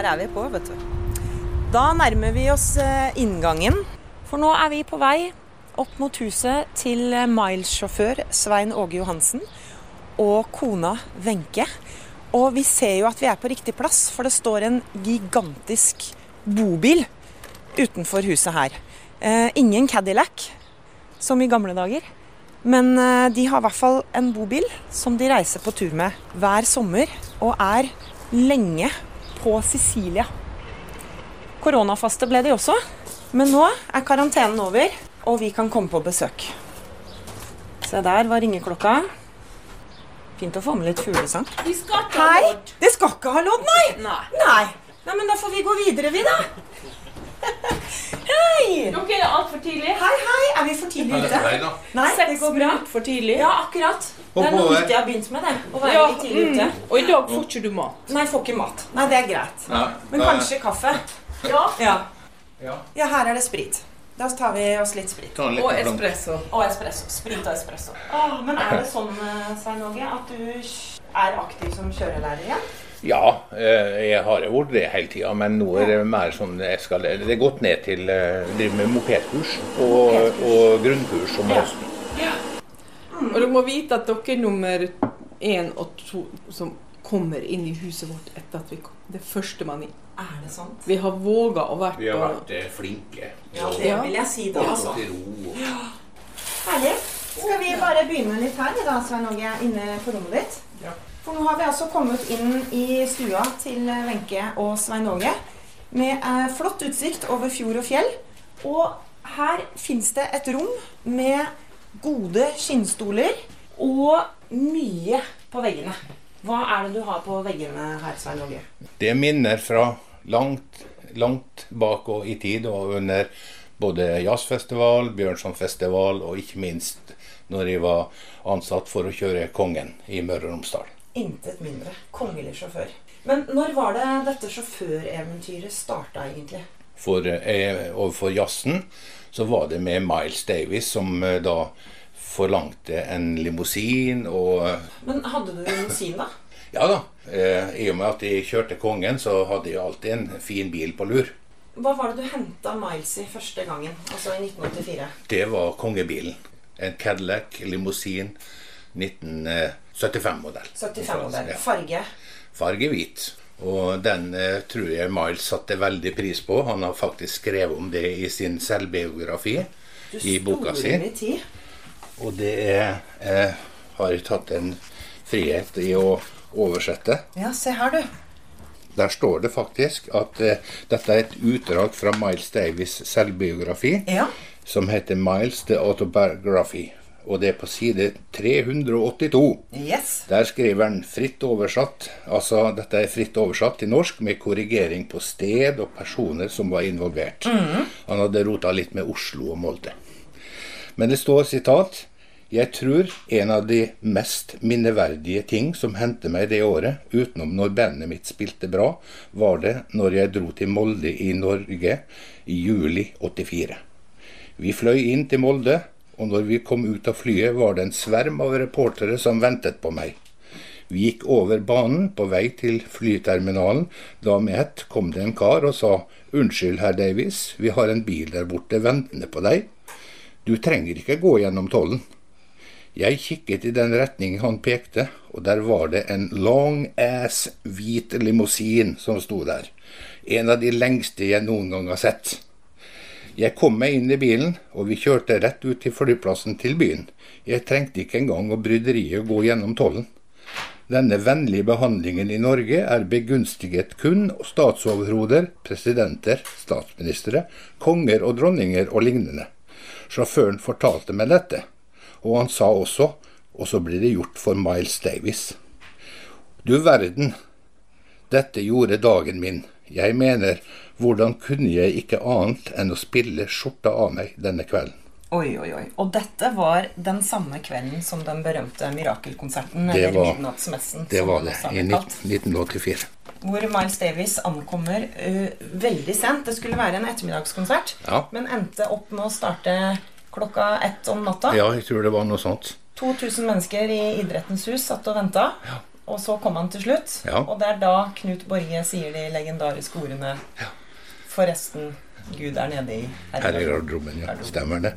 Der er vi på, vet du. Da nærmer vi oss eh, inngangen. For nå er vi på vei opp mot huset til eh, Miles-sjåfør Svein Åge Johansen og kona Wenche. Og vi ser jo at vi er på riktig plass, for det står en gigantisk bobil utenfor huset her. Eh, ingen Cadillac, som i gamle dager. Men eh, de har i hvert fall en bobil som de reiser på tur med hver sommer, og er lenge på Sicilia. Koronafaste ble de også, men nå er karantenen over, og vi kan komme på besøk. Se der var ringeklokka. Fint å få med litt fuglesang. Vi skal ikke ha lodd. Det skal ikke ha lodd, nei! Nei. Nei. Nei, men da får vi gå videre, vi, da. Hei! Ok, det er altfor tidlig. Hei, hei. Er vi for tidlig ute? Nei da. Nei, det går bra. for tidlig. Ja, akkurat. Det er noe jeg har begynt med, det. Å være Ja, litt tidlig ute. mm. Og i dag får ikke du mat. Nei, får ikke mat. Nei, det er greit. Nei, Men kanskje kaffe. Ja. Ja. Ja. ja, her er det sprit. Da tar vi oss litt sprit. Litt Og espresso. Og espresso. Sprit og espresso. Oh, men er det sånn, eh, Svein Åge, at du er aktiv som kjørelærer igjen? Ja, eh, jeg har jo vært det hele tida, men nå er det mer sånn jeg skal, Det er gått ned til å drive med mopedkurs og, og grunnkurs om Ja. høsten. Og du må vite at dere er nummer én og to som kommer inn i huset vårt etter at vi kom. Det er førstemann inn. Er det sant? Vi har våga å være Vi har vært og... flinke. Ja, det Ja. vil jeg si da, altså. ro. Herlig. Skal vi bare begynne litt her, da, Svein Åge, inne på rommet ditt? Ja. For nå har vi altså kommet inn i stua til Wenche og Svein Åge med eh, flott utsikt over fjord og fjell. Og her fins det et rom med gode skinnstoler og mye på veggene. Hva er det du har på veggene her, Svein Åge? Det er minner fra langt, langt og i tid, og under både jazzfestival, Bjørnsonfestival og ikke minst når jeg var ansatt for å kjøre Kongen i Møre og Romsdal. Intet mindre. Kongelig sjåfør. Men når var det dette sjåføreventyret starta, egentlig? For, eh, overfor jazzen så var det med Miles Davis, som eh, da forlangte en limousin og Men hadde du limousin, da? Ja da. Eh, I og med at jeg kjørte Kongen, så hadde jeg alltid en fin bil på lur. Hva var det du henta Miles i første gangen? Altså i 1984? Det var kongebilen. En Cadillac limousin 1975-modell. 75-modell. Ja. Farge? Farge hvit. Og den eh, tror jeg Miles satte veldig pris på. Han har faktisk skrevet om det i sin selvbiografi Du i boka si. tid. Og det er, eh, har jeg tatt en frihet i å oversette. Ja, se her, du. Der står det faktisk at eh, dette er et utdrag fra Miles Davis' selvbiografi, Ja. som heter Miles The Autobiography. Og det er på side 382. Yes. Der skriver han fritt oversatt, altså dette er fritt oversatt til norsk med korrigering på sted og personer som var involvert. Han hadde rota litt med Oslo og Molde. Men det står sitat Jeg tror en av de mest minneverdige ting som hendte meg det året, utenom når bandet mitt spilte bra, var det når jeg dro til Molde i Norge i juli 84. Vi fløy inn til Molde, og når vi kom ut av flyet, var det en sverm av reportere som ventet på meg. Vi gikk over banen på vei til flyterminalen. Da med ett kom det en kar og sa Unnskyld, herr Davies, vi har en bil der borte ventende på deg. Du trenger ikke gå gjennom tollen. Jeg kikket i den retning han pekte, og der var det en long ass hvit limousin som sto der. En av de lengste jeg noen gang har sett. Jeg kom meg inn i bilen, og vi kjørte rett ut til flyplassen til byen. Jeg trengte ikke engang å bryderiet gå gjennom tollen. Denne vennlige behandlingen i Norge er begunstiget kun statsoverhoder, presidenter, statsministre, konger og dronninger og lignende. Sjåføren fortalte meg dette, og han sa også, og så blir det gjort for Miles Davis. Du verden, dette gjorde dagen min. Jeg mener, hvordan kunne jeg ikke annet enn å spille skjorta av meg denne kvelden? Oi, oi, oi. Og dette var den samme kvelden som den berømte mirakelkonserten, Det eller var- midnattsmessen, Det var det, i 1984. Hvor Miles Davis ankommer uh, veldig sent. Det skulle være en ettermiddagskonsert, Ja. men endte opp med å starte klokka ett om natta. Ja, jeg tror det var noe sånt. 2000 mennesker i Idrettens hus satt og venta. Og så kom han til slutt. Ja. Og det er da Knut Borge sier de legendariske ordene Forresten, Gud er nede i herregarderoben. ja. Stemmer det.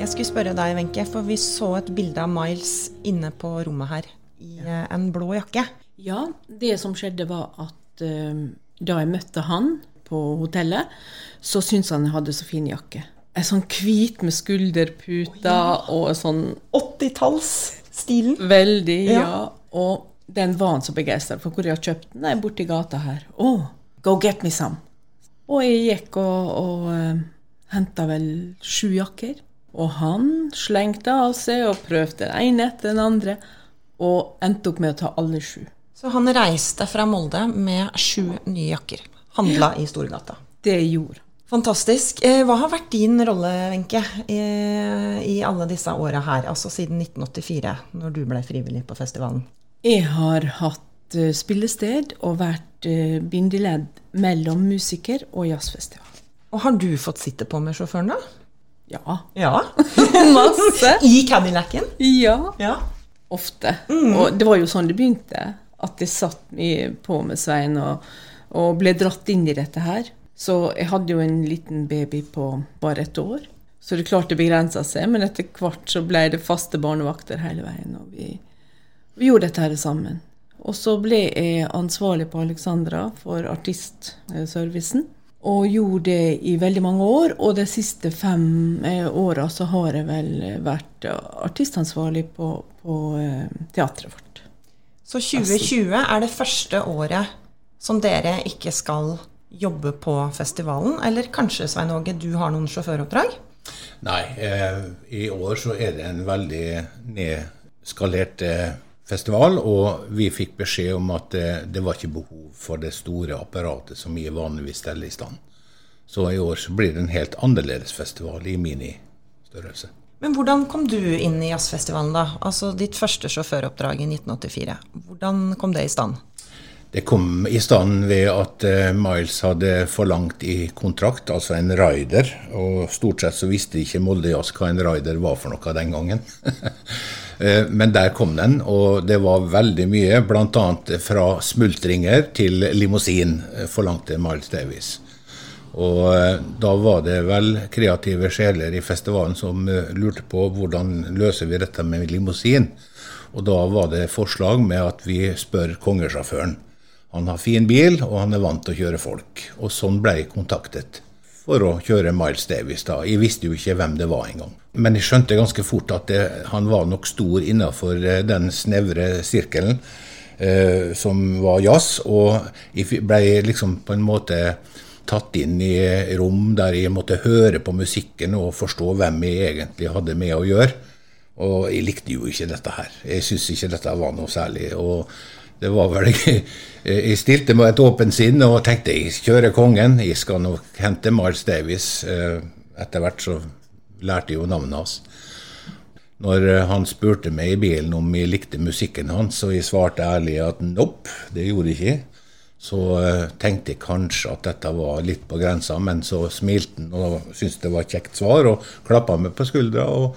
Jeg skulle spørre deg, Wenche, for vi så et bilde av Miles inne på rommet her i eh, en blå jakke. Ja, det som skjedde var at uh, da jeg møtte han på hotellet, så syntes han jeg hadde så fin jakke. En sånn hvit med skulderputer og sånn 80-tallsstilen. Veldig, Ja. ja. Og den var han så begeistra for. Hvor jeg har kjøpt den? Nei, borti gata her. Å, go get me some. Og jeg gikk og, og uh, henta vel sju jakker. Og han slengte av seg og prøvde den ene etter den andre, og endte opp med å ta alle sju. Så han reiste fra Molde med sju nye jakker. Handla i Storgata. Det gjorde. Fantastisk. Eh, Hva har vært din rolle, Wenche, i, i alle disse åra her? Altså siden 1984, når du ble frivillig på festivalen. Jeg har hatt eh, spillested og vært eh, bindeledd mellom musiker og jazzfestival. Og har du fått sitte på med sjåføren, da? Ja. Ja. Masse. I Cadillacen? Ja. Ja. Ofte. Og det var jo sånn det begynte. At jeg satt på med Svein og, og ble dratt inn i dette her. Så jeg hadde jo en liten baby på bare et år. Så det klarte klart det begrensa seg, men etter hvert så ble det faste barnevakter hele veien. Og vi, vi gjorde dette her sammen. Og så ble jeg ansvarlig på Alexandra for artistservicen. Og gjorde det i veldig mange år. Og de siste fem eh, åra så har jeg vel vært artistansvarlig på, på eh, teatret vårt. Så 2020 er det første året som dere ikke skal jobbe på festivalen? Eller kanskje, Svein Åge, du har noen sjåføroppdrag? Nei, eh, i år så er det en veldig nedskalert eh, festival, og vi fikk beskjed om at eh, det var ikke behov for det store apparatet som vi vanligvis steller i stand. Så i år så blir det en helt annerledes festival i ministørrelse. Men hvordan kom du inn i jazzfestivalen, da? Altså ditt første sjåføroppdrag i 1984. Hvordan kom det i stand? Det kom i stand ved at eh, Miles hadde forlangt i kontrakt, altså en rider. Og stort sett så visste ikke Molde Jazz hva en rider var for noe den gangen. Eh, Men der kom den, og det var veldig mye, bl.a. fra smultringer til limousin, eh, forlangte Miles Davis. Og da var det vel kreative sjeler i festivalen som lurte på hvordan løser vi dette med limousin. Og da var det forslag med at vi spør kongesjåføren. Han har fin bil, og han er vant til å kjøre folk. Og sånn ble jeg kontaktet for å kjøre Miles Davis. da. Jeg visste jo ikke hvem det var engang. Men jeg skjønte ganske fort at det, han var nok stor innafor den snevre sirkelen eh, som var jazz. Og jeg ble liksom på en måte tatt inn i rom der jeg måtte høre på musikken og forstå hvem jeg egentlig hadde med å gjøre. Og jeg likte jo ikke dette her. Jeg syntes ikke dette var noe særlig. og det var vel Jeg stilte med et åpent sinn og tenkte jeg kjører kongen. Jeg skal nok hente Miles Davis. Eh, Etter hvert så lærte jeg jo navnet hans. Når eh, han spurte meg i bilen om jeg likte musikken hans, og jeg svarte ærlig at nope, det gjorde jeg ikke, så eh, tenkte jeg kanskje at dette var litt på grensa, men så smilte han og syntes det var et kjekt svar, og klappa meg på skuldra og,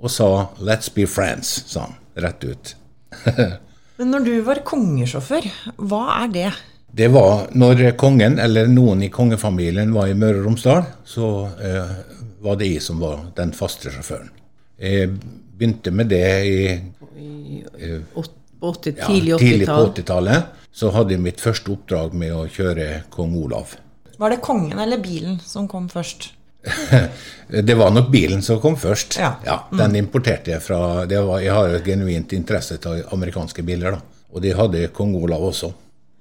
og sa 'let's be friends', sa han rett ut. Men når du var kongesjåfør, hva er det? Det var når kongen, eller noen i kongefamilien, var i Møre og Romsdal, så eh, var det jeg som var den faste sjåføren. Jeg begynte med det i I åt- på åtti- ja, tidlig tidlig på 80-tallet. Så hadde jeg mitt første oppdrag med å kjøre kong Olav. Var det kongen eller bilen som kom først? Det var nok bilen som kom først. Ja. Den importerte jeg fra det var, Jeg har jo genuint interesse til amerikanske biler, da. Og de hadde kong Olav også.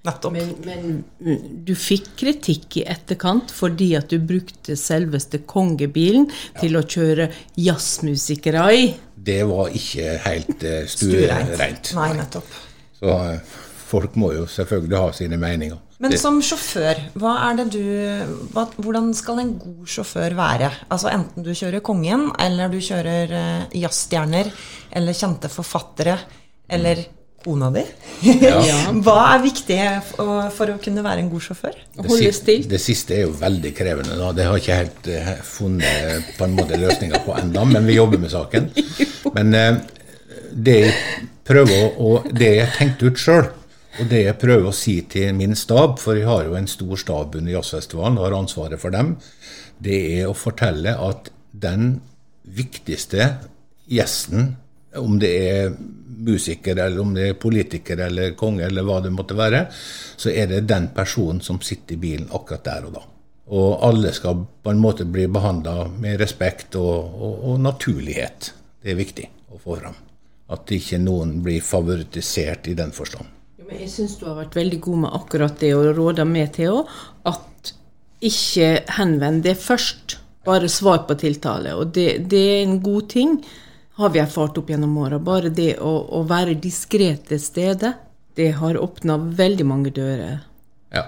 Nettopp. Men, men mm, du fikk kritikk i etterkant fordi at du brukte selveste kongebilen til å kjøre jazzmusikere i. Det var ikke helt uh, Stuereint. stuereint. Nei, nettopp. Så eh, folk må jo selvfølgelig ha sine meninger. Men som sjåfør, hva er det du hva, Hvordan skal en god sjåfør være? Altså Enten du kjører kongen, eller du kjører uh, jazzstjerner, eller kjente forfattere, eller kona di. Ja. Hva er viktig for, for å kunne være en god sjåfør? Å Det, holde si- det siste er jo veldig krevende. Da. Det har jeg ikke helt uh, funnet på en måte løsninger på enda, men vi jobber med saken. Men uh, det jeg prøver å, og det jeg tenkte ut sjøl, og det jeg prøver å si til min stab, for jeg har jo en stor stab under jazzfestivalen og har ansvaret for dem, det er å fortelle at den viktigste gjesten, om det er musiker, eller om det er politiker eller konge, eller hva det måtte være, så er det den personen som sitter i bilen akkurat der og da. Og alle skal på en måte bli behandla med respekt og, og, og naturlighet. Det er viktig å få fram. At ikke noen blir favoritisert i den forstand. Jeg syns du har vært veldig god med akkurat det, og råda meg til òg, at ikke henvend det først. Bare svar på tiltale. Og det, det er en god ting, har vi erfart opp gjennom åra. Bare det å, å være diskré til stede, det har åpna veldig mange dører. Ja,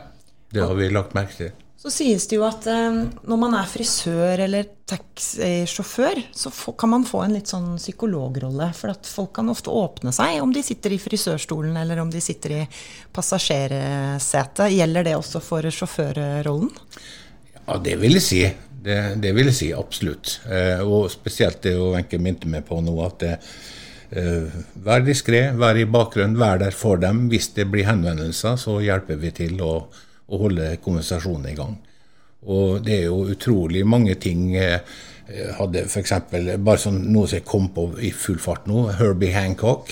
det har vi lagt merke til. Så sies det jo at eh, når man er frisør eller taxisjåfør, så få, kan man få en litt sånn psykologrolle. For at folk kan ofte åpne seg om de sitter i frisørstolen eller om de sitter i passasjersetet. Gjelder det også for sjåførrollen? Ja, det vil jeg si. Det, det vil jeg si absolutt. Eh, og spesielt det Wenche minte meg på nå, at det, eh, vær diskré, vær i bakgrunnen, vær der for dem. Hvis det blir henvendelser, så hjelper vi til å, å holde konversasjonen i gang. Og det er jo utrolig mange ting eh, jeg hadde f.eks. bare sånn noe som jeg kom på i full fart nå, Herbie Hancock.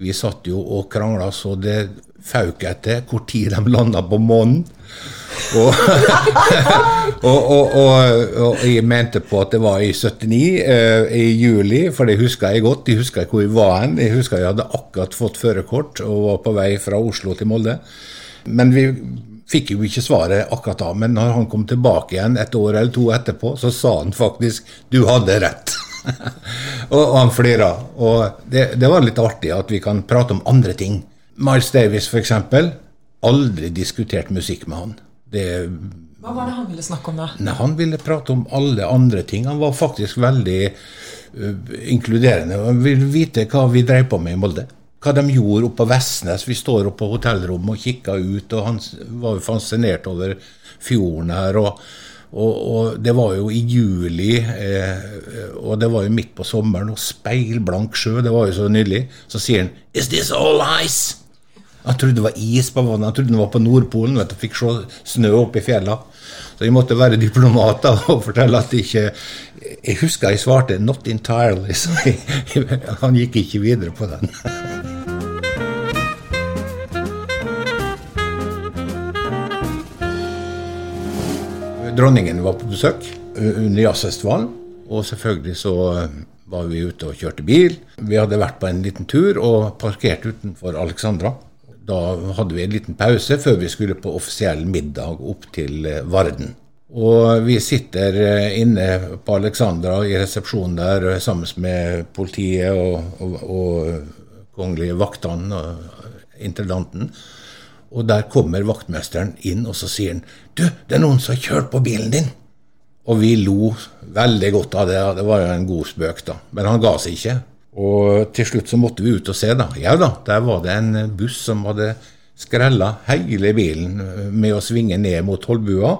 Vi satt jo og krangla så det fauk etter hvor tid de landa på månen. Og, og, og, og jeg mente på at det var i 79, eh, i juli, for det huska jeg godt. Jeg huska hvor jeg var hen. Jeg huska jeg hadde akkurat fått førerkort og var på vei fra Oslo til Molde. Men vi fikk jo ikke svaret akkurat da. Men når han kom tilbake igjen et år eller to etterpå, så sa han faktisk 'du hadde rett'. og, han flira. Og det, det var litt artig at vi kan prate om andre ting. Miles Davis, f.eks. Aldri diskutert musikk med han. Det Hva var det han ville snakke om da? Nei, han ville prate om alle andre ting. Han var faktisk veldig uh, inkluderende. Han ville vite hva vi drev på med i Molde. Hva de gjorde oppe på Vestnes. Vi står oppe på hotellrommet og kikker ut, og han var jo fascinert over fjorden her. og og, og det var jo i juli, eh, og det var jo midt på sommeren, og speilblank sjø. Det var jo så nydelig. Så sier han 'Is this all ice?' Han trodde det var is på vannet. Han trodde det var på Nordpolen. vet du, Fikk se snø oppe i fjella. Så jeg måtte være diplomat da, og fortelle at jeg ikke Jeg husker jeg svarte 'not entirely', så jeg, han gikk ikke videre på den. Dronningen var på besøk uh, under jazzfestivalen, og selvfølgelig så uh, var vi ute og kjørte bil. Vi hadde vært på en liten tur og parkert utenfor Alexandra. Da hadde vi en liten pause før vi skulle på offisiell middag opp til uh, Varden. Og vi sitter inne på Alexandra i resepsjonen der sammen med politiet og, og, og kongelige vaktene og intendanten. Og der kommer vaktmesteren inn, og så sier han Du, det er noen som har kjørt på bilen din. Og vi lo veldig godt av det. Det var jo en god spøk, da. Men han ga seg ikke. Og til slutt så måtte vi ut og se, da. Ja da, der var det en buss som hadde skrella hele bilen med å svinge ned mot Tollbua.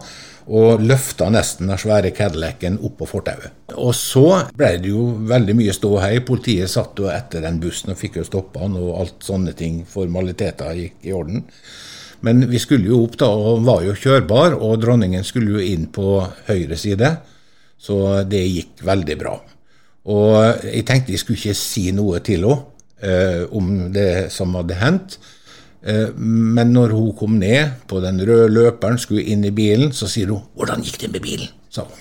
Og løfta nesten den svære Cadillacen opp på fortauet. Og så ble det jo veldig mye ståhei. Politiet satt jo etter den bussen og fikk jo stoppa han, og alt sånne ting. Formaliteter gikk i orden. Men vi skulle jo opp da, og var jo kjørbar, og dronningen skulle jo inn på høyre side. Så det gikk veldig bra. Og jeg tenkte jeg skulle ikke si noe til henne eh, om det som hadde hendt. Eh, men når hun kom ned på den røde løperen, skulle inn i bilen, så sier hun 'Hvordan gikk det med bilen?' sa hun.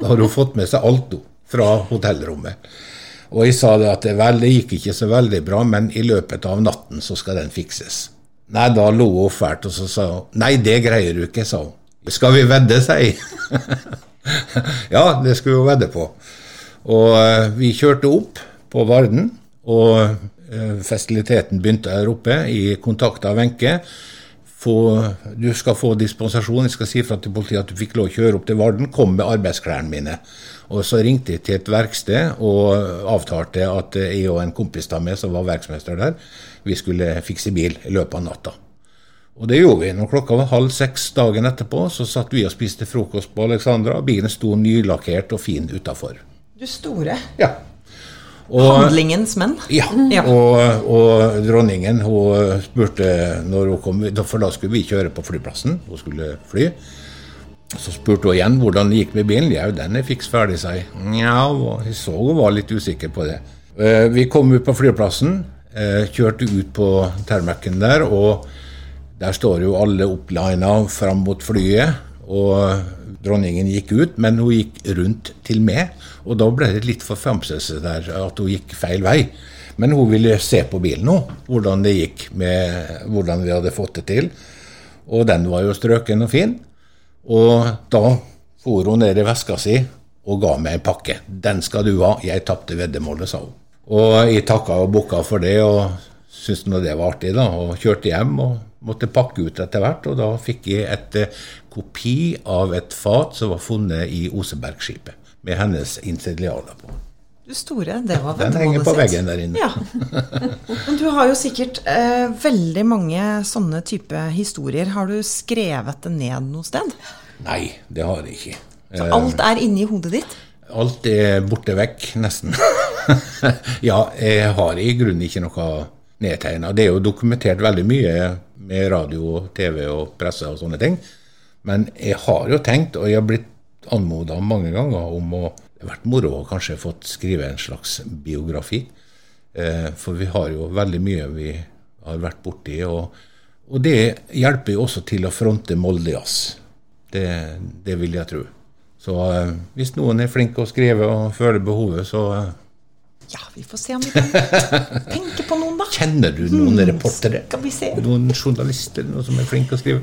Da har hun fått med seg alt hun, fra hotellrommet. Og jeg sa det at vel, det gikk ikke så veldig bra, men i løpet av natten så skal den fikses. Nei, da lo hun fælt, og så sa hun 'Nei, det greier du ikke', sa hun. 'Skal vi vedde', sier jeg. ja, det skulle jo vedde på. Og eh, vi kjørte opp på Varden, og festiliteten begynte der oppe i kontakt av Wenche. Få- Du skal få dispensasjon, jeg skal si fra til politiet at du fikk lov å kjøre opp til Varden. Kom med arbeidsklærne mine. Og så ringte jeg til et verksted og avtalte at jeg og en kompis av meg som var verksmester der, vi skulle fikse bil i løpet av natta. Og det gjorde vi. Når klokka var halv seks dagen etterpå, så satt vi og spiste frokost på Alexandra. Bilen sto nylakkert og fin utafor. Du store. Ja. Og, Handlingens menn. ja. Ja. Og, og dronningen hun spurte når hun kom, for da skulle vi kjøre på flyplassen. Hun skulle fly. Så spurte hun igjen hvordan det gikk med bilen. Ja, den er fiks ferdig, sa jeg. Nja, jeg så hun var litt usikker på det. Eh, Vi kom ut på flyplassen, eh, kjørte ut på Termacen der, og der står jo alle opplina fram mot flyet. Og dronningen gikk ut, men hun gikk rundt til meg. Og da ble det litt forfjamselse der, at hun gikk feil vei. Men hun ville se på bilen nå, hvordan det gikk med hvordan vi hadde fått det til. Og den var jo strøken og fin. Og da for hun ned i veska si og ga meg en pakke. 'Den skal du ha, jeg tapte veddemålet', sa hun. Og jeg takka og bukka for det, og syntes nå det var artig, da. Og kjørte hjem og måtte pakke ut etter hvert. Og da fikk jeg et eh, kopi av et fat som var funnet i Osebergskipet, med hennes initialer på. Du store, det var Den henger på veggen der inne. Ja. Men du har jo sikkert eh, veldig mange sånne type historier. Har du skrevet det ned noe sted? Nei, det har jeg ikke. Så alt er inni hodet ditt? Alt er borte vekk, nesten. ja, jeg har i grunnen ikke noe nedtegna. Det er jo dokumentert veldig mye med radio, TV og presse og sånne ting. Men jeg har jo tenkt, og jeg har blitt anmoda mange ganger om å Det vært moro å kanskje fått skrive en slags biografi. Eh, for vi har jo veldig mye vi har vært borti. Og, og det hjelper jo også til å fronte Moldejazz. Det, det vil jeg tro. Så eh, hvis noen er flink til å skrive og føler behovet, så eh, Ja, vi får se om vi kan tenke på noen, da. kjenner du noen reportere. Skal vi se. Noen journalister noen som er flinke å skrive.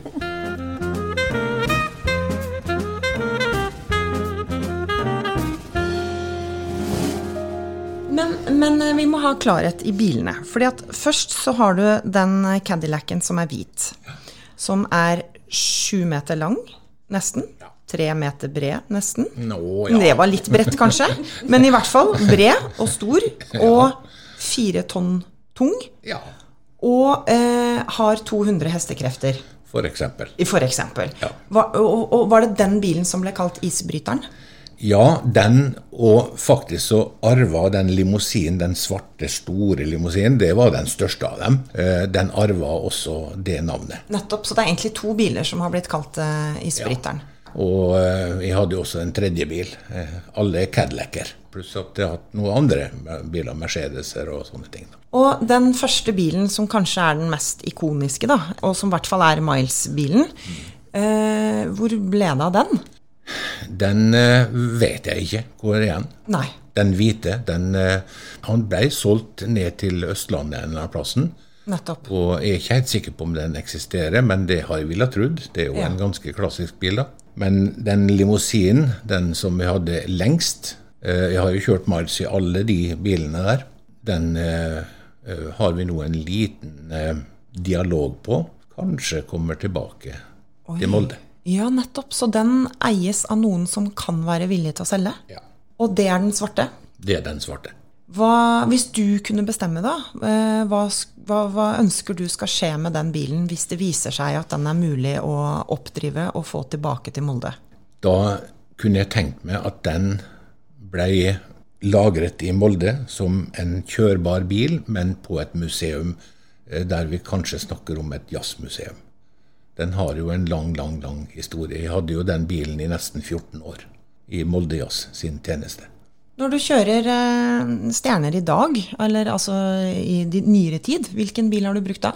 Men, men eh, vi må ha klarhet i bilene. Fordi at først så har du den Cadillacen som er hvit. Som er sju meter lang, nesten. Tre meter bred, nesten. Nå, Det var litt bredt, kanskje. Men i hvert fall bred og stor. Og fire tonn tung. Ja, Og eh, har 200 hestekrefter, for eksempel. for eksempel. Ja. Var, og, og var det den bilen som ble kalt isbryteren? Ja, den, og faktisk så arva den limousinen, den svarte, store limousinen, det var den største av dem. Eh, Den arva også det navnet. Nettopp. Så det er egentlig to biler som har blitt kalt isbryteren. isbryteren. Og eh, jeg hadde jo også en tredje bil. Eh, Alle er Cadillacer. Pluss at jeg har hatt noen andre biler, Mercedeser og sånne ting. Og den første bilen som kanskje er den mest ikoniske, da, og som i hvert fall er Miles-bilen, eh, hvor ble det av den? Den eh, vet jeg ikke hvor er igjen. Nei. Den hvite, den eh, Han ble solgt ned til Østlandet en eller annen plassen. Nettopp. Og jeg er ikke helt sikker på om den eksisterer, men det har jeg villet trodd. Det er jo Ja. en ganske klassisk bil, da. Men den limousinen, den som vi hadde lengst eh, Jeg har jo kjørt Miles i alle de bilene der. Den eh, eh, har vi nå en liten dialog på. Kanskje kommer tilbake til Molde. Ja, nettopp. Så den eies av noen som kan være villig til å selge? Ja. Og det er den svarte? Det er den svarte. Hva, hvis du kunne bestemme, da, eh, hva, hva, hva ønsker du skal skje med den bilen hvis det viser seg at den er mulig å oppdrive og få tilbake til Molde? Da kunne jeg tenkt meg at den ble lagret i Molde som en kjørbar bil, men på et museum eh, der vi kanskje snakker om et jazzmuseum. Den har jo en lang, lang, lang historie. Jeg hadde jo den bilen i nesten 14 år i Molde Jazz sin tjeneste. Når du kjører eh, stjerner i dag, eller altså i nyere tid, hvilken bil har du brukt da?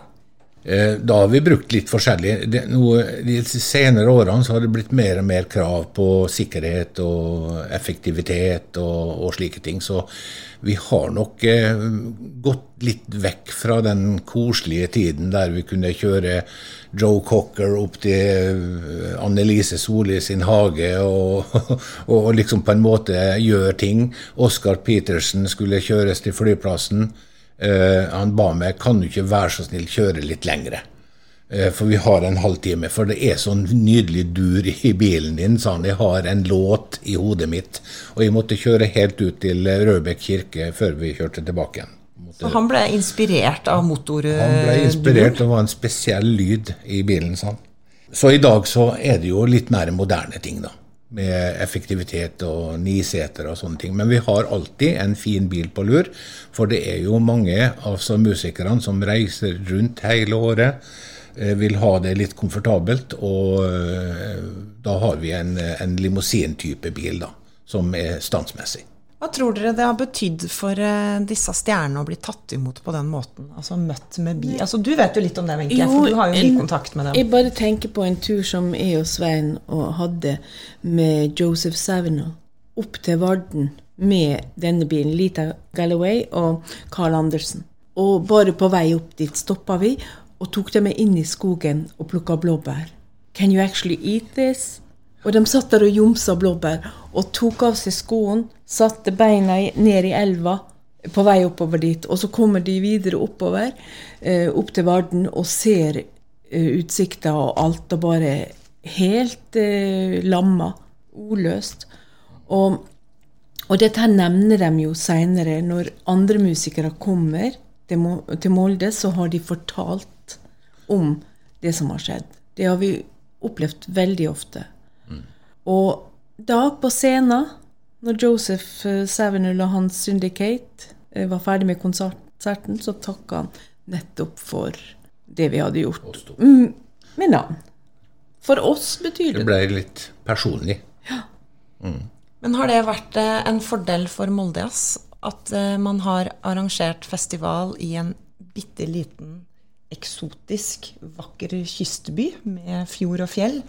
Eh, Da har vi brukt litt forskjellig. De senere årene så har det blitt mer og mer krav på sikkerhet og effektivitet og, og slike ting. Så vi har nok eh, gått litt vekk fra den koselige tiden der vi kunne kjøre Joe Cocker opp til eh, Annelise Solli sin hage og, og liksom på en måte gjøre ting. Oscar Petersen skulle kjøres til flyplassen. Eh, han ba meg kan du ikke være så snill kjøre litt lengre. uh, for vi har en halvtime. For det er sånn nydelig dur i bilen din, sa han. Jeg har en låt i hodet mitt. Og jeg måtte kjøre helt ut til Rødbekk kirke før vi kjørte tilbake igjen. Så han ble inspirert av motor... Han ble inspirert, det var en spesiell lyd i bilen. sa han. Så i dag så er det jo litt mer moderne ting, da. Med effektivitet og niseter og sånne ting. Men vi har alltid en fin bil på lur. For det er jo mange altså musikerne som reiser rundt hele året. eh, Vil ha det litt komfortabelt. Og eh, da har vi en, en limousin-type bil, da. Som er standsmessig. Hva tror dere det har betydd for eh, disse stjernene å bli tatt imot på den måten? Altså møtt med bi... Altså Du vet jo litt om det, Wenche, for du har jo mye kontakt med dem. Jeg bare tenker på en tur som jeg og Svein og hadde med Joseph Savino opp til Varden med denne bilen, Lita Galloway og Carl Andersen. Og bare på vei opp dit stoppa vi og tok dem med inn i skogen og plukka blåbær. Can you actually eat this? Og de satt der og jomsa blåbær og tok av seg skoene, satte beina ned i elva på vei oppover dit. Og så kommer de videre oppover, eh, opp til Varden, og ser eh, utsikta og alt, og bare helt eh, lamma. Ordløst. Og, og dette her nevner de jo seinere. Når andre musikere kommer til Molde, så har de fortalt om det som har skjedd. Det har vi opplevd veldig ofte. Og da på scenen, når Joseph eh, Savinul og hans Syndicate eh, var ferdig med konserten, så takka han nettopp for det vi hadde gjort. Mm, med navn. For oss betyr Det det ble litt personlig. Ja. Men har det vært eh, en fordel for Moldejazz at man har arrangert festival i en bitte liten, eksotisk, vakker kystby med fjord og fjell?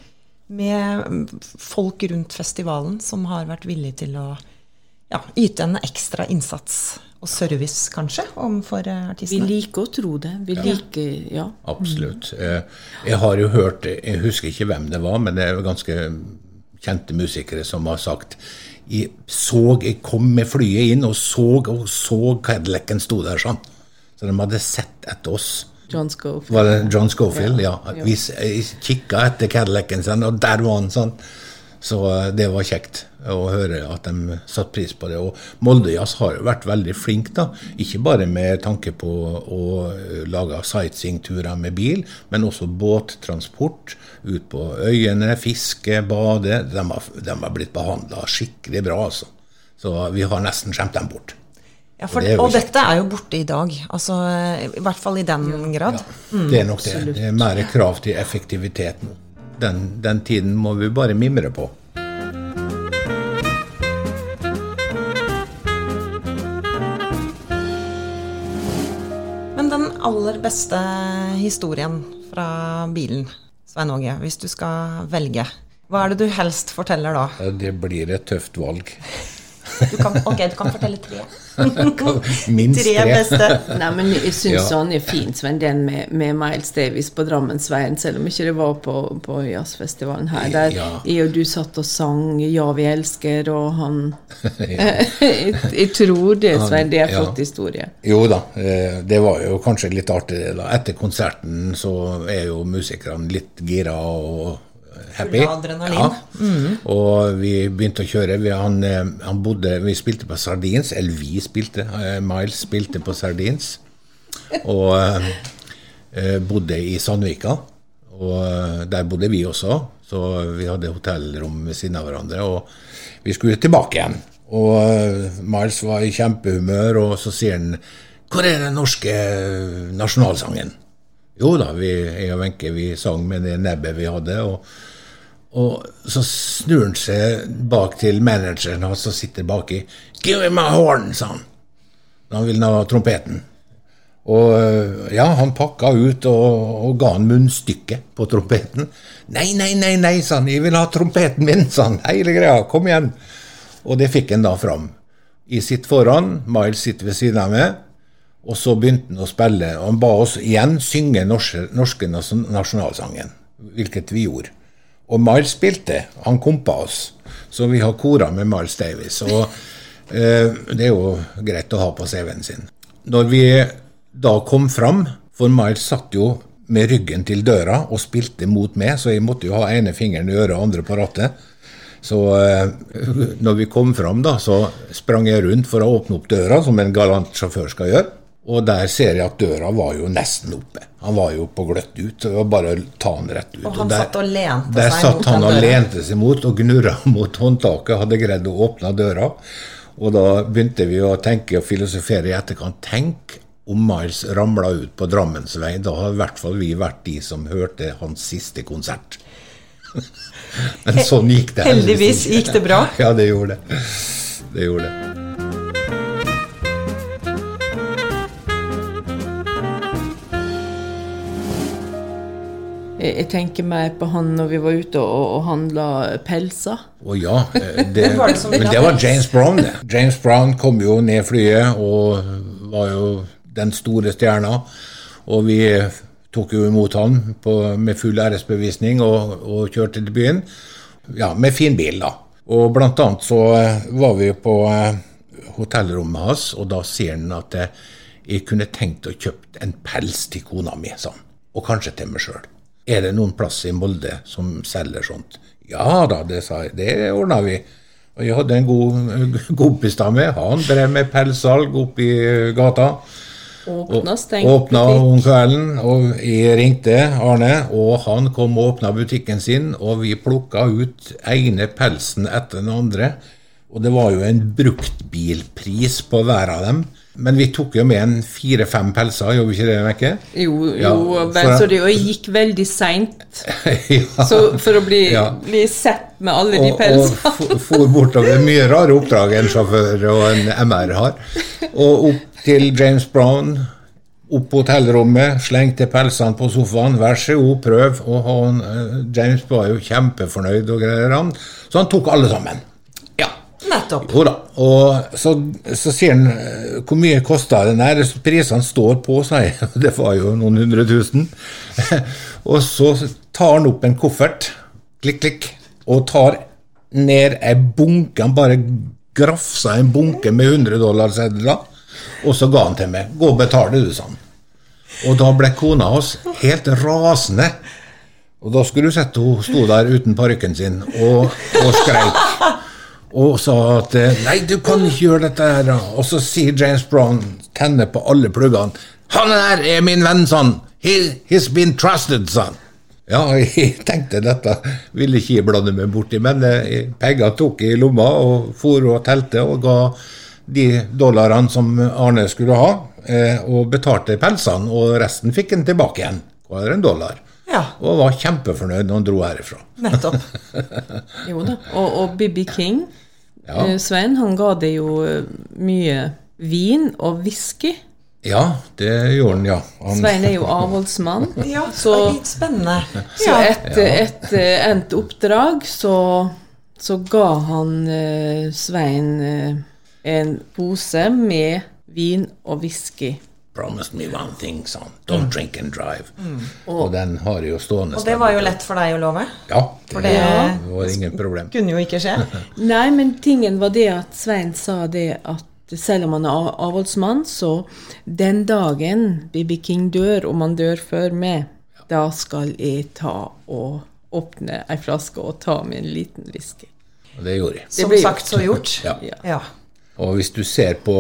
Med mm, folk rundt festivalen som har vært villige til å ja, yte en ekstra innsats og service, kanskje, overfor artistene. Vi liker å tro det. Vi liker Ja. Absolutt. Eh, Jeg har jo hørt, jeg husker ikke hvem det var, men det er jo ganske kjente musikere som har sagt jeg så, jeg kom med flyet inn og så, og så Cadillacen sto der sånn. Så de hadde sett etter oss. John Schofield. Var det John Schofield? Ja. Vi s- kikka etter Cadillacen sin, og der var han sånn. Så eh, det var kjekt å høre at de satte pris på det. Og Moldejazz har jo vært veldig flink, da. Ikke bare med tanke på å eh, lage sightseeingturer med bil, men også båttransport ut på øyene, fiske, bade. De har, de har blitt behandla skikkelig bra, altså. Så vi har nesten skjemt dem bort. Ja, for, Og det og kjekt. dette er jo borte i dag. Altså, I hvert fall i den grad. Det er nok det. Det er mer krav til effektivitet nå. Den, den tiden må vi bare mimre på. Men den aller beste historien fra bilen, Svein Åge, hvis du skal velge, hva er det du helst forteller da? Det blir et tøft valg. Du kan, ok, du kan fortelle tre. Minst Tre tre. beste. Nei, men jeg syns Ja. han er fin, Sven, den med, med Miles Davis på Drammensveien, selv om ikke det var på, på jazzfestivalen her. Der Ja. jeg og du satt og sang 'Ja, vi elsker', og han jeg, jeg tror det, Svein, det er Ja. flott historie. Jo da, eh, det var jo kanskje litt artig. det da. Etter konserten så er jo musikerne litt gira og happy. Av adrenalin. Ja. Og vi begynte å kjøre. Vi, han, eh, han bodde, vi spilte på Sardins, eller vi spilte. eh, Miles spilte på Sardins. Og eh, bodde i Sandvika. Og eh, der bodde vi også, så vi hadde hotellrom ved siden av hverandre. Og vi skulle tilbake igjen. Og Miles var i kjempehumør, og så sier han Hvor er den norske nasjonalsangen? Jo da, vi, jeg og Wenche vi sang med det nebbet vi hadde. og og så snur han seg bak til manageren og så sitter baki. 'Give me my horn', sa han. Han ha trompeten. Og øh, ja, han pakka ut og, og ga han munnstykket på trompeten. 'Nei, nei, nei', nei, sa han. 'Jeg vil ha trompeten min', sa han. Hele greia. Kom igjen. Og det fikk han da fram. I sitt foran. Miles sitter ved siden av meg. Og så begynte han å spille. Og han ba oss igjen synge norske, norske nasjonalsangen, hvilket vi gjorde. Og Miles spilte. Han kompa oss. Så vi har kora med Miles Davis. Og eh, det er jo greit å ha på CV-en sin. Når vi da kom fram, for Miles satt jo med ryggen til døra og spilte mot meg, så jeg måtte jo ha ene fingeren i øret og andre på rattet. Så eh, når vi kom fram, da, så sprang jeg rundt for å åpne opp døra, som en galant sjåfør skal gjøre. Og der ser jeg at døra var jo nesten oppe. Han var jo på gløtt ut. Det var bare å ta han rett ut. Og han der, satt og lente der seg satt mot han og lente seg mot og gnurra mot håndtaket. Hadde greid å åpne døra. Og da begynte vi å tenke og filosofere i etterkant. Tenk om Miles ramla ut på Drammensvei. Da har i hvert fall vi vært de som hørte hans siste konsert. Men sånn gikk det Heldigvis gikk det bra. Ja, det gjorde det. Det gjorde det. Jeg, tenker mer på han når vi var ute og, og handla pelser. Å ja. eh, Det, var men det var James Brown, det. James Brown kom jo ned flyet og var jo den store stjerna. Og vi tok jo imot han på, med full æresbevisning og, og kjørte til byen. Ja, med fin bil, da. Og blant annet så eh, var vi på eh, hotellrommet hans, og da sier han at jeg kunne tenkt å kjøpt en pels til kona mi, sa han. Og kanskje til meg sjøl. Er det noen plass i Molde som selger sånt? Ja da, det sa jeg. Det ordna vi. Og jeg hadde en god kompis da med. Han drev med pelssalg oppe i gata. Åpna, stengt Åpna butikk. om kvelden, og jeg ringte Arne, og han kom og åpna butikken sin, og vi plukka ut ene pelsen etter den andre. Og det var jo en bruktbilpris på hver av dem. Men vi tok jo med en fire-fem pelser, gjorde vi ikke det, Mekke? Jo, Ja, vel, så det og gikk veldig seint ja. for å bli, Ja. bli sett med alle de og, og pelsene. f- for bortover. Mye rare oppdrag en sjåfør og en MR har. Og opp til James Brown, opp på hotellrommet, slengte pelsene på sofaen. Vær så god, prøv. Og han, eh, James var jo kjempefornøyd og greier, han. Så han tok alle sammen. Ja. Nettopp. Jo da. Og så, så sier han eh, hvor mye kosta den der. Prisene står på, sier jeg. Det var jo noen hundre tusen. og så tar han opp en koffert, klikk, klikk, og tar ned ei bunke. Han bare grafsa en bunke med 100 dollarsedler, og så ga han til meg. Gå og betale, du, sa han. Og da ble kona hans helt rasende. Og da skulle du sett hun sto der uten parykken sin og, og skreik. Og sa at eh, 'nei, du kan ikke gjøre dette her'. Og så sier James Brown, tenner på alle pluggene 'Han der er min venn', sa. He, 'He's been trusted', sa. Ja, jeg tenkte dette ville ikke jeg blande meg borti, men eh, tok jeg i lomma og for og telte og ga de dollarene som Arne skulle ha, eh, og betalte pelsene, og resten fikk han tilbake igjen. Hver en dollar. Ja, Og var kjempefornøyd når han dro herifra. nettopp. Jo da. Og, og Bibi King, Ja. eh, Svein, han ga det jo eh, mye vin og whisky. Ja, det gjorde han, ja. Han, Svein er jo avholdsmann. Ja, Så- litt spennende. Så etter et eh, endt oppdrag så, så ga han uh, Svein uh, en pose med vin og whisky. Promised me one thing, sa han. Don't drink and drive. Og den har jo stående. Og det var jo lett for deg å love. Ja, det, For det- var ingen problem. Kunne jo ikke skje. Nei, men tingen var det at Svein sa det at selv om han er avholdsmann, så den dagen Bibi King dør, om han dør før meg, da skal jeg ta og åpne ei flaske og ta med en liten whisky. Og det gjorde jeg. Som blir sagt, så gjort. Ja. Ja. Og hvis du ser på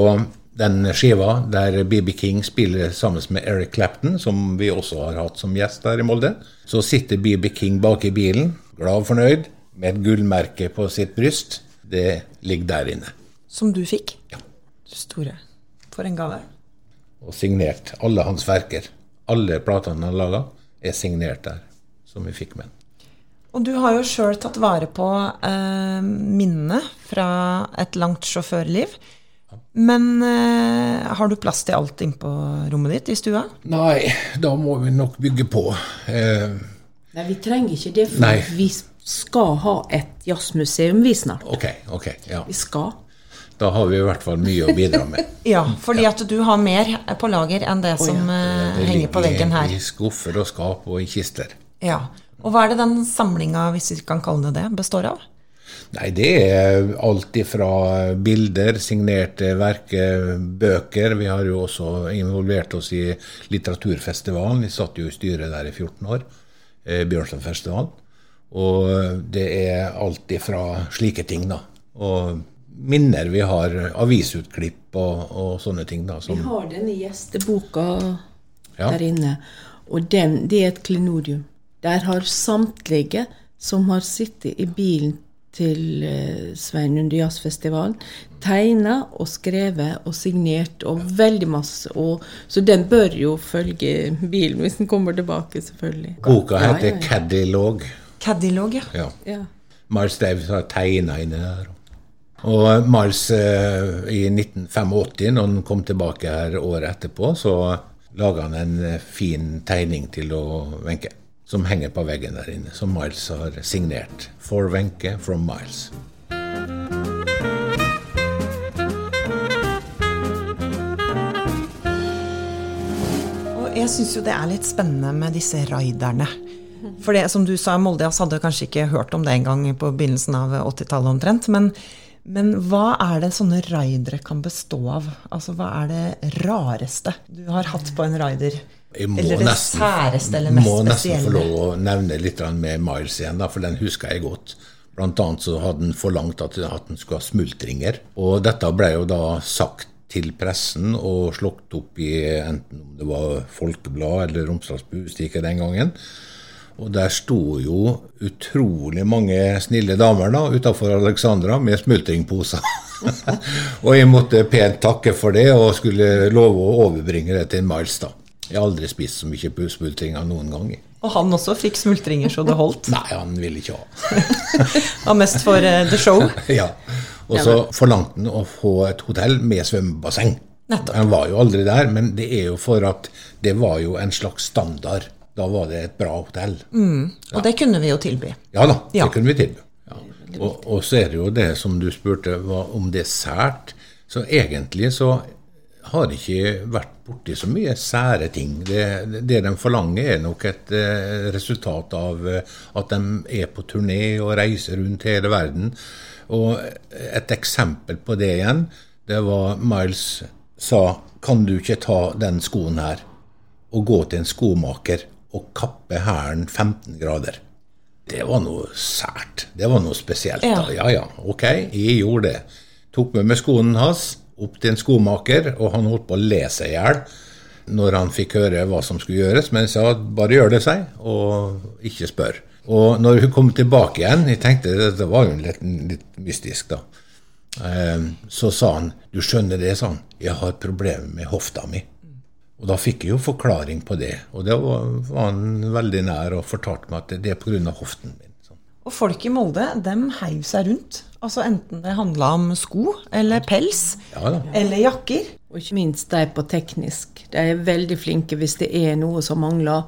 den skiva der BB King spiller sammen med Eric Clapton, som vi også har hatt som gjest her i Molde, så sitter BB King bak i bilen, glad og fornøyd, med et gullmerke på sitt bryst. Det ligger der inne. Som du fikk. Ja. Store. For en gave. Og signert. Alle hans verker. Alle platene han laga, er signert der, som vi fikk med. Og du har jo sjøl tatt vare på eh, minnene fra et langt sjåførliv. Men eh, har du plass til alt innpå rommet ditt i stua? Nei, da må vi nok bygge på. Eh, Nei, vi trenger ikke det, for Nei. vi skal ha et jazzmuseum, vi snart. ok, ok. Ja. Vi skal. Da har vi i hvert fall mye å bidra med. Ja, fordi at du har mer på lager enn det som eh, Det henger på veggen her. I skuffer og skap og i kister. Ja. Og hva er det den samlinga, hvis vi kan kalle det det, består av? Nei, det er alt ifra bilder, signerte verker, bøker. Vi har jo også involvert oss i litteraturfestivalen. Vi satt jo i styret der i 14 år. Eh, Bjørnsonfestivalen. Og det er alt ifra slike ting, da. Og minner. Vi har avisutklipp og, og sånne ting. da. Vi har har denne gjesteboka Ja. der inne, og den, det er et klenodium. Der har samtlige som har sittet i bilen til Sveinund Svein jazzfestivalen, tegna og skrevet og signert og veldig masse. Og, så den bør jo følge bilen hvis den kommer tilbake, selvfølgelig. boka heter ja, ja. Cadilog. Cadilog, ja. Ja. Ja. Miles Davis har tegna inni der. Og Miles eh, i 1985, når han kom tilbake her året etterpå, så laga han en eh, fin tegning til å Wenche, som henger på veggen der inne, som Miles har signert. For Wenche from Miles. Og jeg syns jo det er litt spennende med disse raiderne. For det som du sa, Molde hadde kanskje ikke hørt om det engang på begynnelsen av 80-tallet omtrent. Men, men hva er det sånne raidere kan bestå av? Altså hva er det rareste du har hatt på en raider? Jeg må Eller det nesten, særeste eller mest må nesten få lov å nevne litt med Miles igjen, da, for den husker jeg godt. Blant annet så hadde han forlangt at, han skulle ha smultringer. Og dette ble jo da sagt til pressen og slått opp i enten om det var Folkeblad eller Romsdals Budstikke den gangen. Og der sto jo utrolig mange snille damer da, utafor Alexandra med smultringposer. og jeg måtte pent takke for det og skulle love å overbringe det til Miles. da. Jeg har aldri spist så mye smultringer noen gang. Og han også fikk smultringer så det holdt. Nei, han ville ikke ha. Var mest for uh, the show. ja. Og så forlangte han å få et hotell med svømmebasseng. Nettopp. Han var jo aldri der, men det er jo for at det var jo en slags standard. Da var det et bra hotell. Og det kunne vi jo tilby. Ja da, Ja. det kunne vi tilby. Ja. Og, og så er det jo det som du spurte om det er sært. Så egentlig så har det ikke vært borti så mye sære ting. Det, det de forlanger, er nok et eh, resultat av eh, at de er på turné og reiser rundt hele verden. Og et eksempel på det igjen, det var Miles sa kan du ikke ta den skoen her og gå til en skomaker og kappe hælen 15 grader. Det var noe sært. Det var noe spesielt. Ja. Ja ja, ok, jeg gjorde det. Tok med meg skoen hans opp til en skomaker, og han holdt på å le seg i hjel når han fikk høre hva som skulle gjøres, men jeg sa bare gjør det seg, og ikke spør. Og når hun kom tilbake igjen, jeg tenkte dette var jo litt, litt mystisk, da. Eh, Så sa han du skjønner det, sa han, jeg har problemer med hofta mi. Og da fikk jeg jo forklaring på det. Og det var, var han veldig nær og fortalte meg at det er pga. hoften min. Og folk i Molde, dem heiv seg rundt. Altså enten det handla om sko eller pels Ja da. eller jakker. Og ikke minst de på teknisk. De er veldig flinke hvis det er noe som mangler.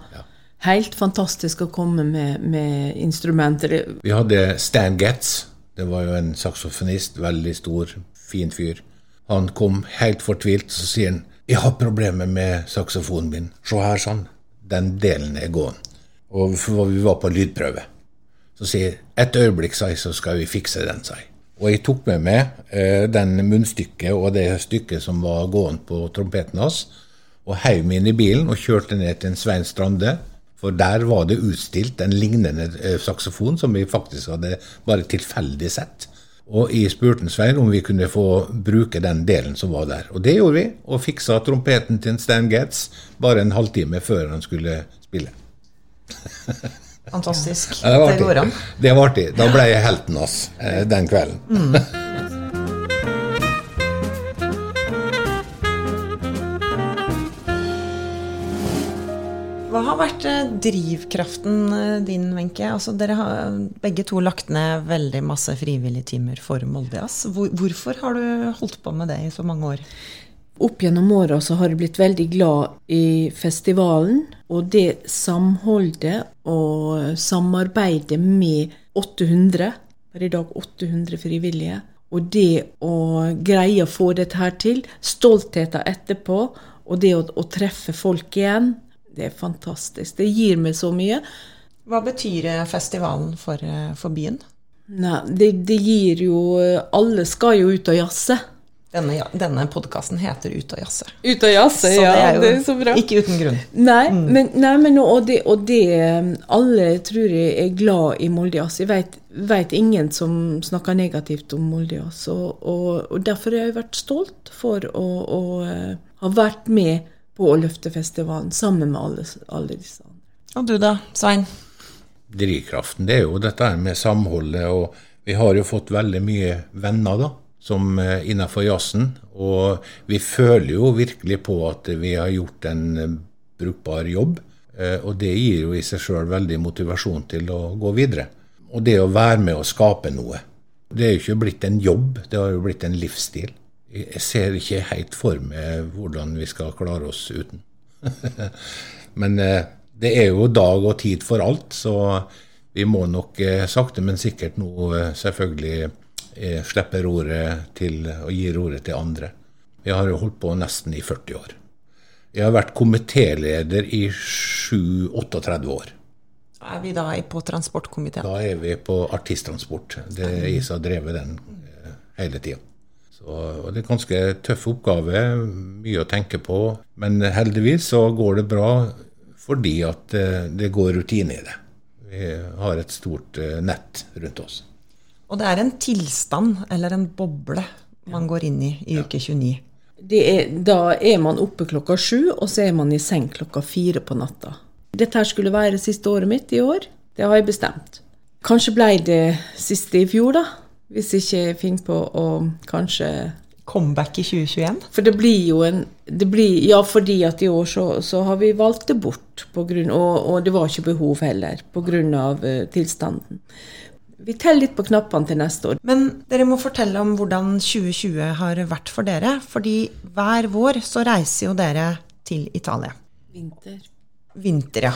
Helt fantastisk å komme med, med instrumenter. Vi hadde Stan Getz. Det var jo en saksofonist. Veldig stor, fin fyr. Han kom helt fortvilt, så sier han 'Jeg har problemer med saksofonen min'. Se her, sånn. Den delen er gåen. Og for vi var på lydprøve. Så sier 'Et øyeblikk, sa jeg, så skal vi fikse den', sa jeg. Og jeg tok med meg eh, den munnstykket og det stykket som var gående på trompeten hans, og heiv meg inn i bilen og kjørte ned til en Svein Strande. For der var det utstilt en lignende eh, saksofon som vi faktisk hadde bare tilfeldig sett. Og jeg spurte Svein om vi kunne få bruke den delen som var der. Og det gjorde vi, og fiksa trompeten til Stan Getz bare en halvtime før han skulle spille. Fantastisk. Ja, det var det går an. Det var artig. Da ble jeg helten hans eh, den kvelden. Hva har vært eh, drivkraften eh, din, Wenche? Altså, dere har begge to lagt ned veldig masse frivillige timer for Molde Hvor, hvorfor har du holdt på med det i så mange år? Opp gjennom åra så har jeg blitt veldig glad i festivalen. Og det samholdet og samarbeidet med 800, per i dag 800 frivillige. Og det å greie å få dette her til, stoltheten etterpå, og det å, å treffe folk igjen, det er fantastisk. Det gir meg så mye. Hva betyr eh, festivalen for, eh, for byen? Nei, det, det gir jo Alle skal jo ut og jazze. Denne, ja- denne podkasten heter Ut og jazze. Ut og jazze, ja. det er jo det er så bra. ikke uten grunn. Nei, men, nei, men og, det, og det Alle tror jeg er glad i Moldejazz. Jeg vet, vet ingen som snakker negativt om Moldejazz. Og, og, og derfor har jeg vært stolt for å, å eh, ha vært med på å løfte festivalen sammen med alle, alle disse andre. Og du da, Svein? drivkraften det er jo dette med samholdet. og Vi har jo fått veldig mye venner da, som eh, innenfor jazzen. Og vi føler jo virkelig på at vi har gjort en eh, brukbar jobb. eh, Og det gir jo i seg sjøl veldig motivasjon til å gå videre. Og det å være med å skape noe. Det er jo ikke blitt en jobb, det har jo blitt en livsstil. Jeg ser ikke helt for meg hvordan vi skal klare oss uten. Men det er jo dag og tid for alt, så vi må nok sakte, men sikkert nå selvfølgelig eh, ordet roret til og gir roret til andre. Vi har jo holdt på nesten i 40 år. Jeg har vært komitéleder i 7-38 år. Er vi da på transportkomiteen? Da er vi på artisttransport. Det er jeg som har drevet den eh, hele tida. Og det er ganske tøff oppgave, mye å tenke på. Men heldigvis så går det bra fordi at eh, det går rutine i det. Vi har et stort nett rundt oss. Og det er en tilstand, eller en boble, man går inn i i uke 29. Det er, da er man oppe klokka sju, og så er man i seng klokka fire på natta. Dette her skulle være siste året mitt i år. Det har jeg bestemt. Kanskje ble det siste i fjor, da. Hvis ikke jeg finner på å kanskje Comeback i 2021. For det blir jo en det blir, Ja, fordi at i år så, så har vi valgt det bort, på grunn, og, og det var ikke behov heller, pga. Uh, tilstanden. Vi teller litt på knappene til neste år. Men dere må fortelle om hvordan 2020 har vært for dere. Fordi hver vår så reiser jo dere til Italia. Vinter. Vinter, ja.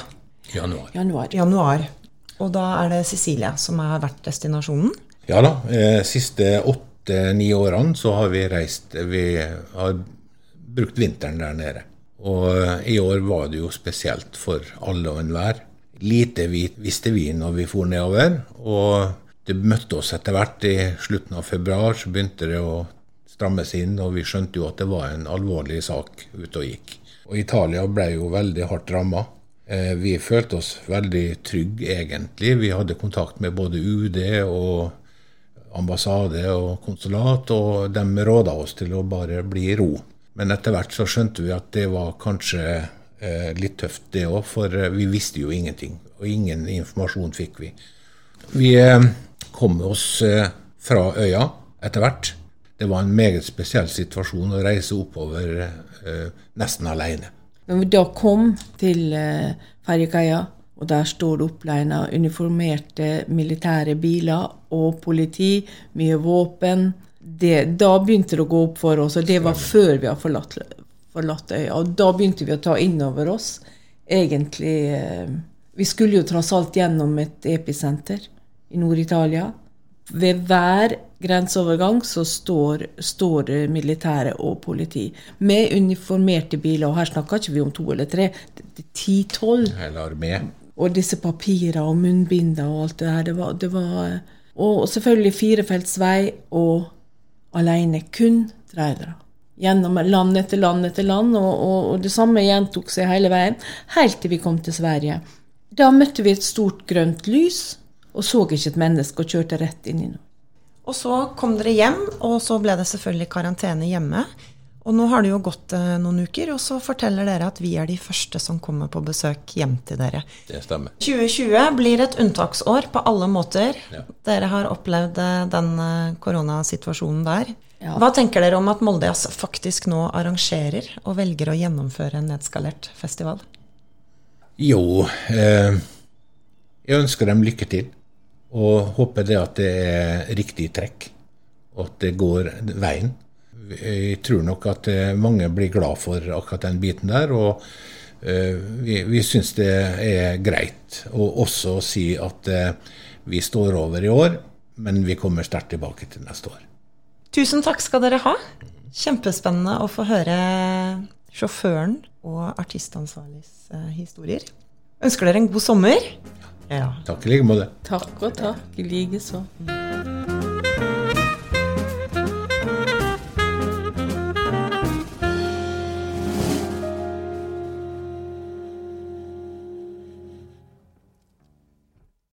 Januar. Januar. Januar. Og da er det Sicilia som har vært destinasjonen. Ja da. Eh, siste åtte-ni årene så har vi reist Vi har brukt vinteren der nede. Og eh, i år var det jo spesielt for alle og enhver. Lite vi, visste vi når vi for nedover. Og det møtte oss etter hvert. I slutten av februar så begynte det å strammes inn, og vi skjønte jo at det var en alvorlig sak ute og gikk. Og Italia ble jo veldig hardt ramma. Eh, vi følte oss veldig trygge, egentlig. Vi hadde kontakt med både UD og ambassade og konsulat, og de råda oss til å bare bli i ro. Men etter hvert så skjønte vi at det var kanskje litt tøft, det òg, for eh, vi visste jo ingenting. Og ingen informasjon fikk vi. Vi eh, kom oss eh, fra øya etter hvert. Det var en meget spesiell situasjon å reise oppover eh, nesten alene. Når vi da kom til eh, ferjekaia, og der står det oppleina uniformerte militære biler og politi, mye våpen det, Da begynte det å gå opp for oss, og det var før vi har forlatt, forlatt øya. Og da begynte vi å ta inn over oss egentlig eh, Vi skulle jo tross alt gjennom et episenter i Nord-Italia. Ved hver grenseovergang så står, står militære og politi med uniformerte biler. Og her snakker ikke vi om to eller tre, det er ti-tolv. Hele armé. Og disse papirene og munnbinder og alt det her. Det var, det var, og selvfølgelig firefelts vei og alene. Kun trailere. Gjennom land etter land etter land, og, og, og, det samme gjentok seg hele veien, helt til vi kom til Sverige. Da møtte vi et stort grønt lys, og så ikke et menneske, og kjørte rett inn i noe. Og så kom dere hjem, og så ble det selvfølgelig karantene hjemme. Og nå har det jo gått eh, noen uker, og så forteller dere at vi er de første som kommer på besøk hjem til dere. Det stemmer. 2020 blir et unntaksår på alle måter. Ja. Dere har opplevd eh, den eh, koronasituasjonen der. Ja. Hva tenker dere om at Moldejazz faktisk nå arrangerer og velger å gjennomføre en nedskalert festival? Jo, eh, jeg ønsker dem lykke til. Og håper det at det er riktig trekk, og at det går veien. Jeg tror nok at eh, mange blir glad for akkurat den biten der. Og eh, vi, vi syns det er greit å også si at eh, vi står over i år, men vi kommer sterkt tilbake til neste år. Tusen takk skal dere ha. Kjempespennende å få høre sjåføren og artistansvarligs eh, historier. Ønsker dere en god sommer. Ja. Takk i like måte. Takk og takk, likeså.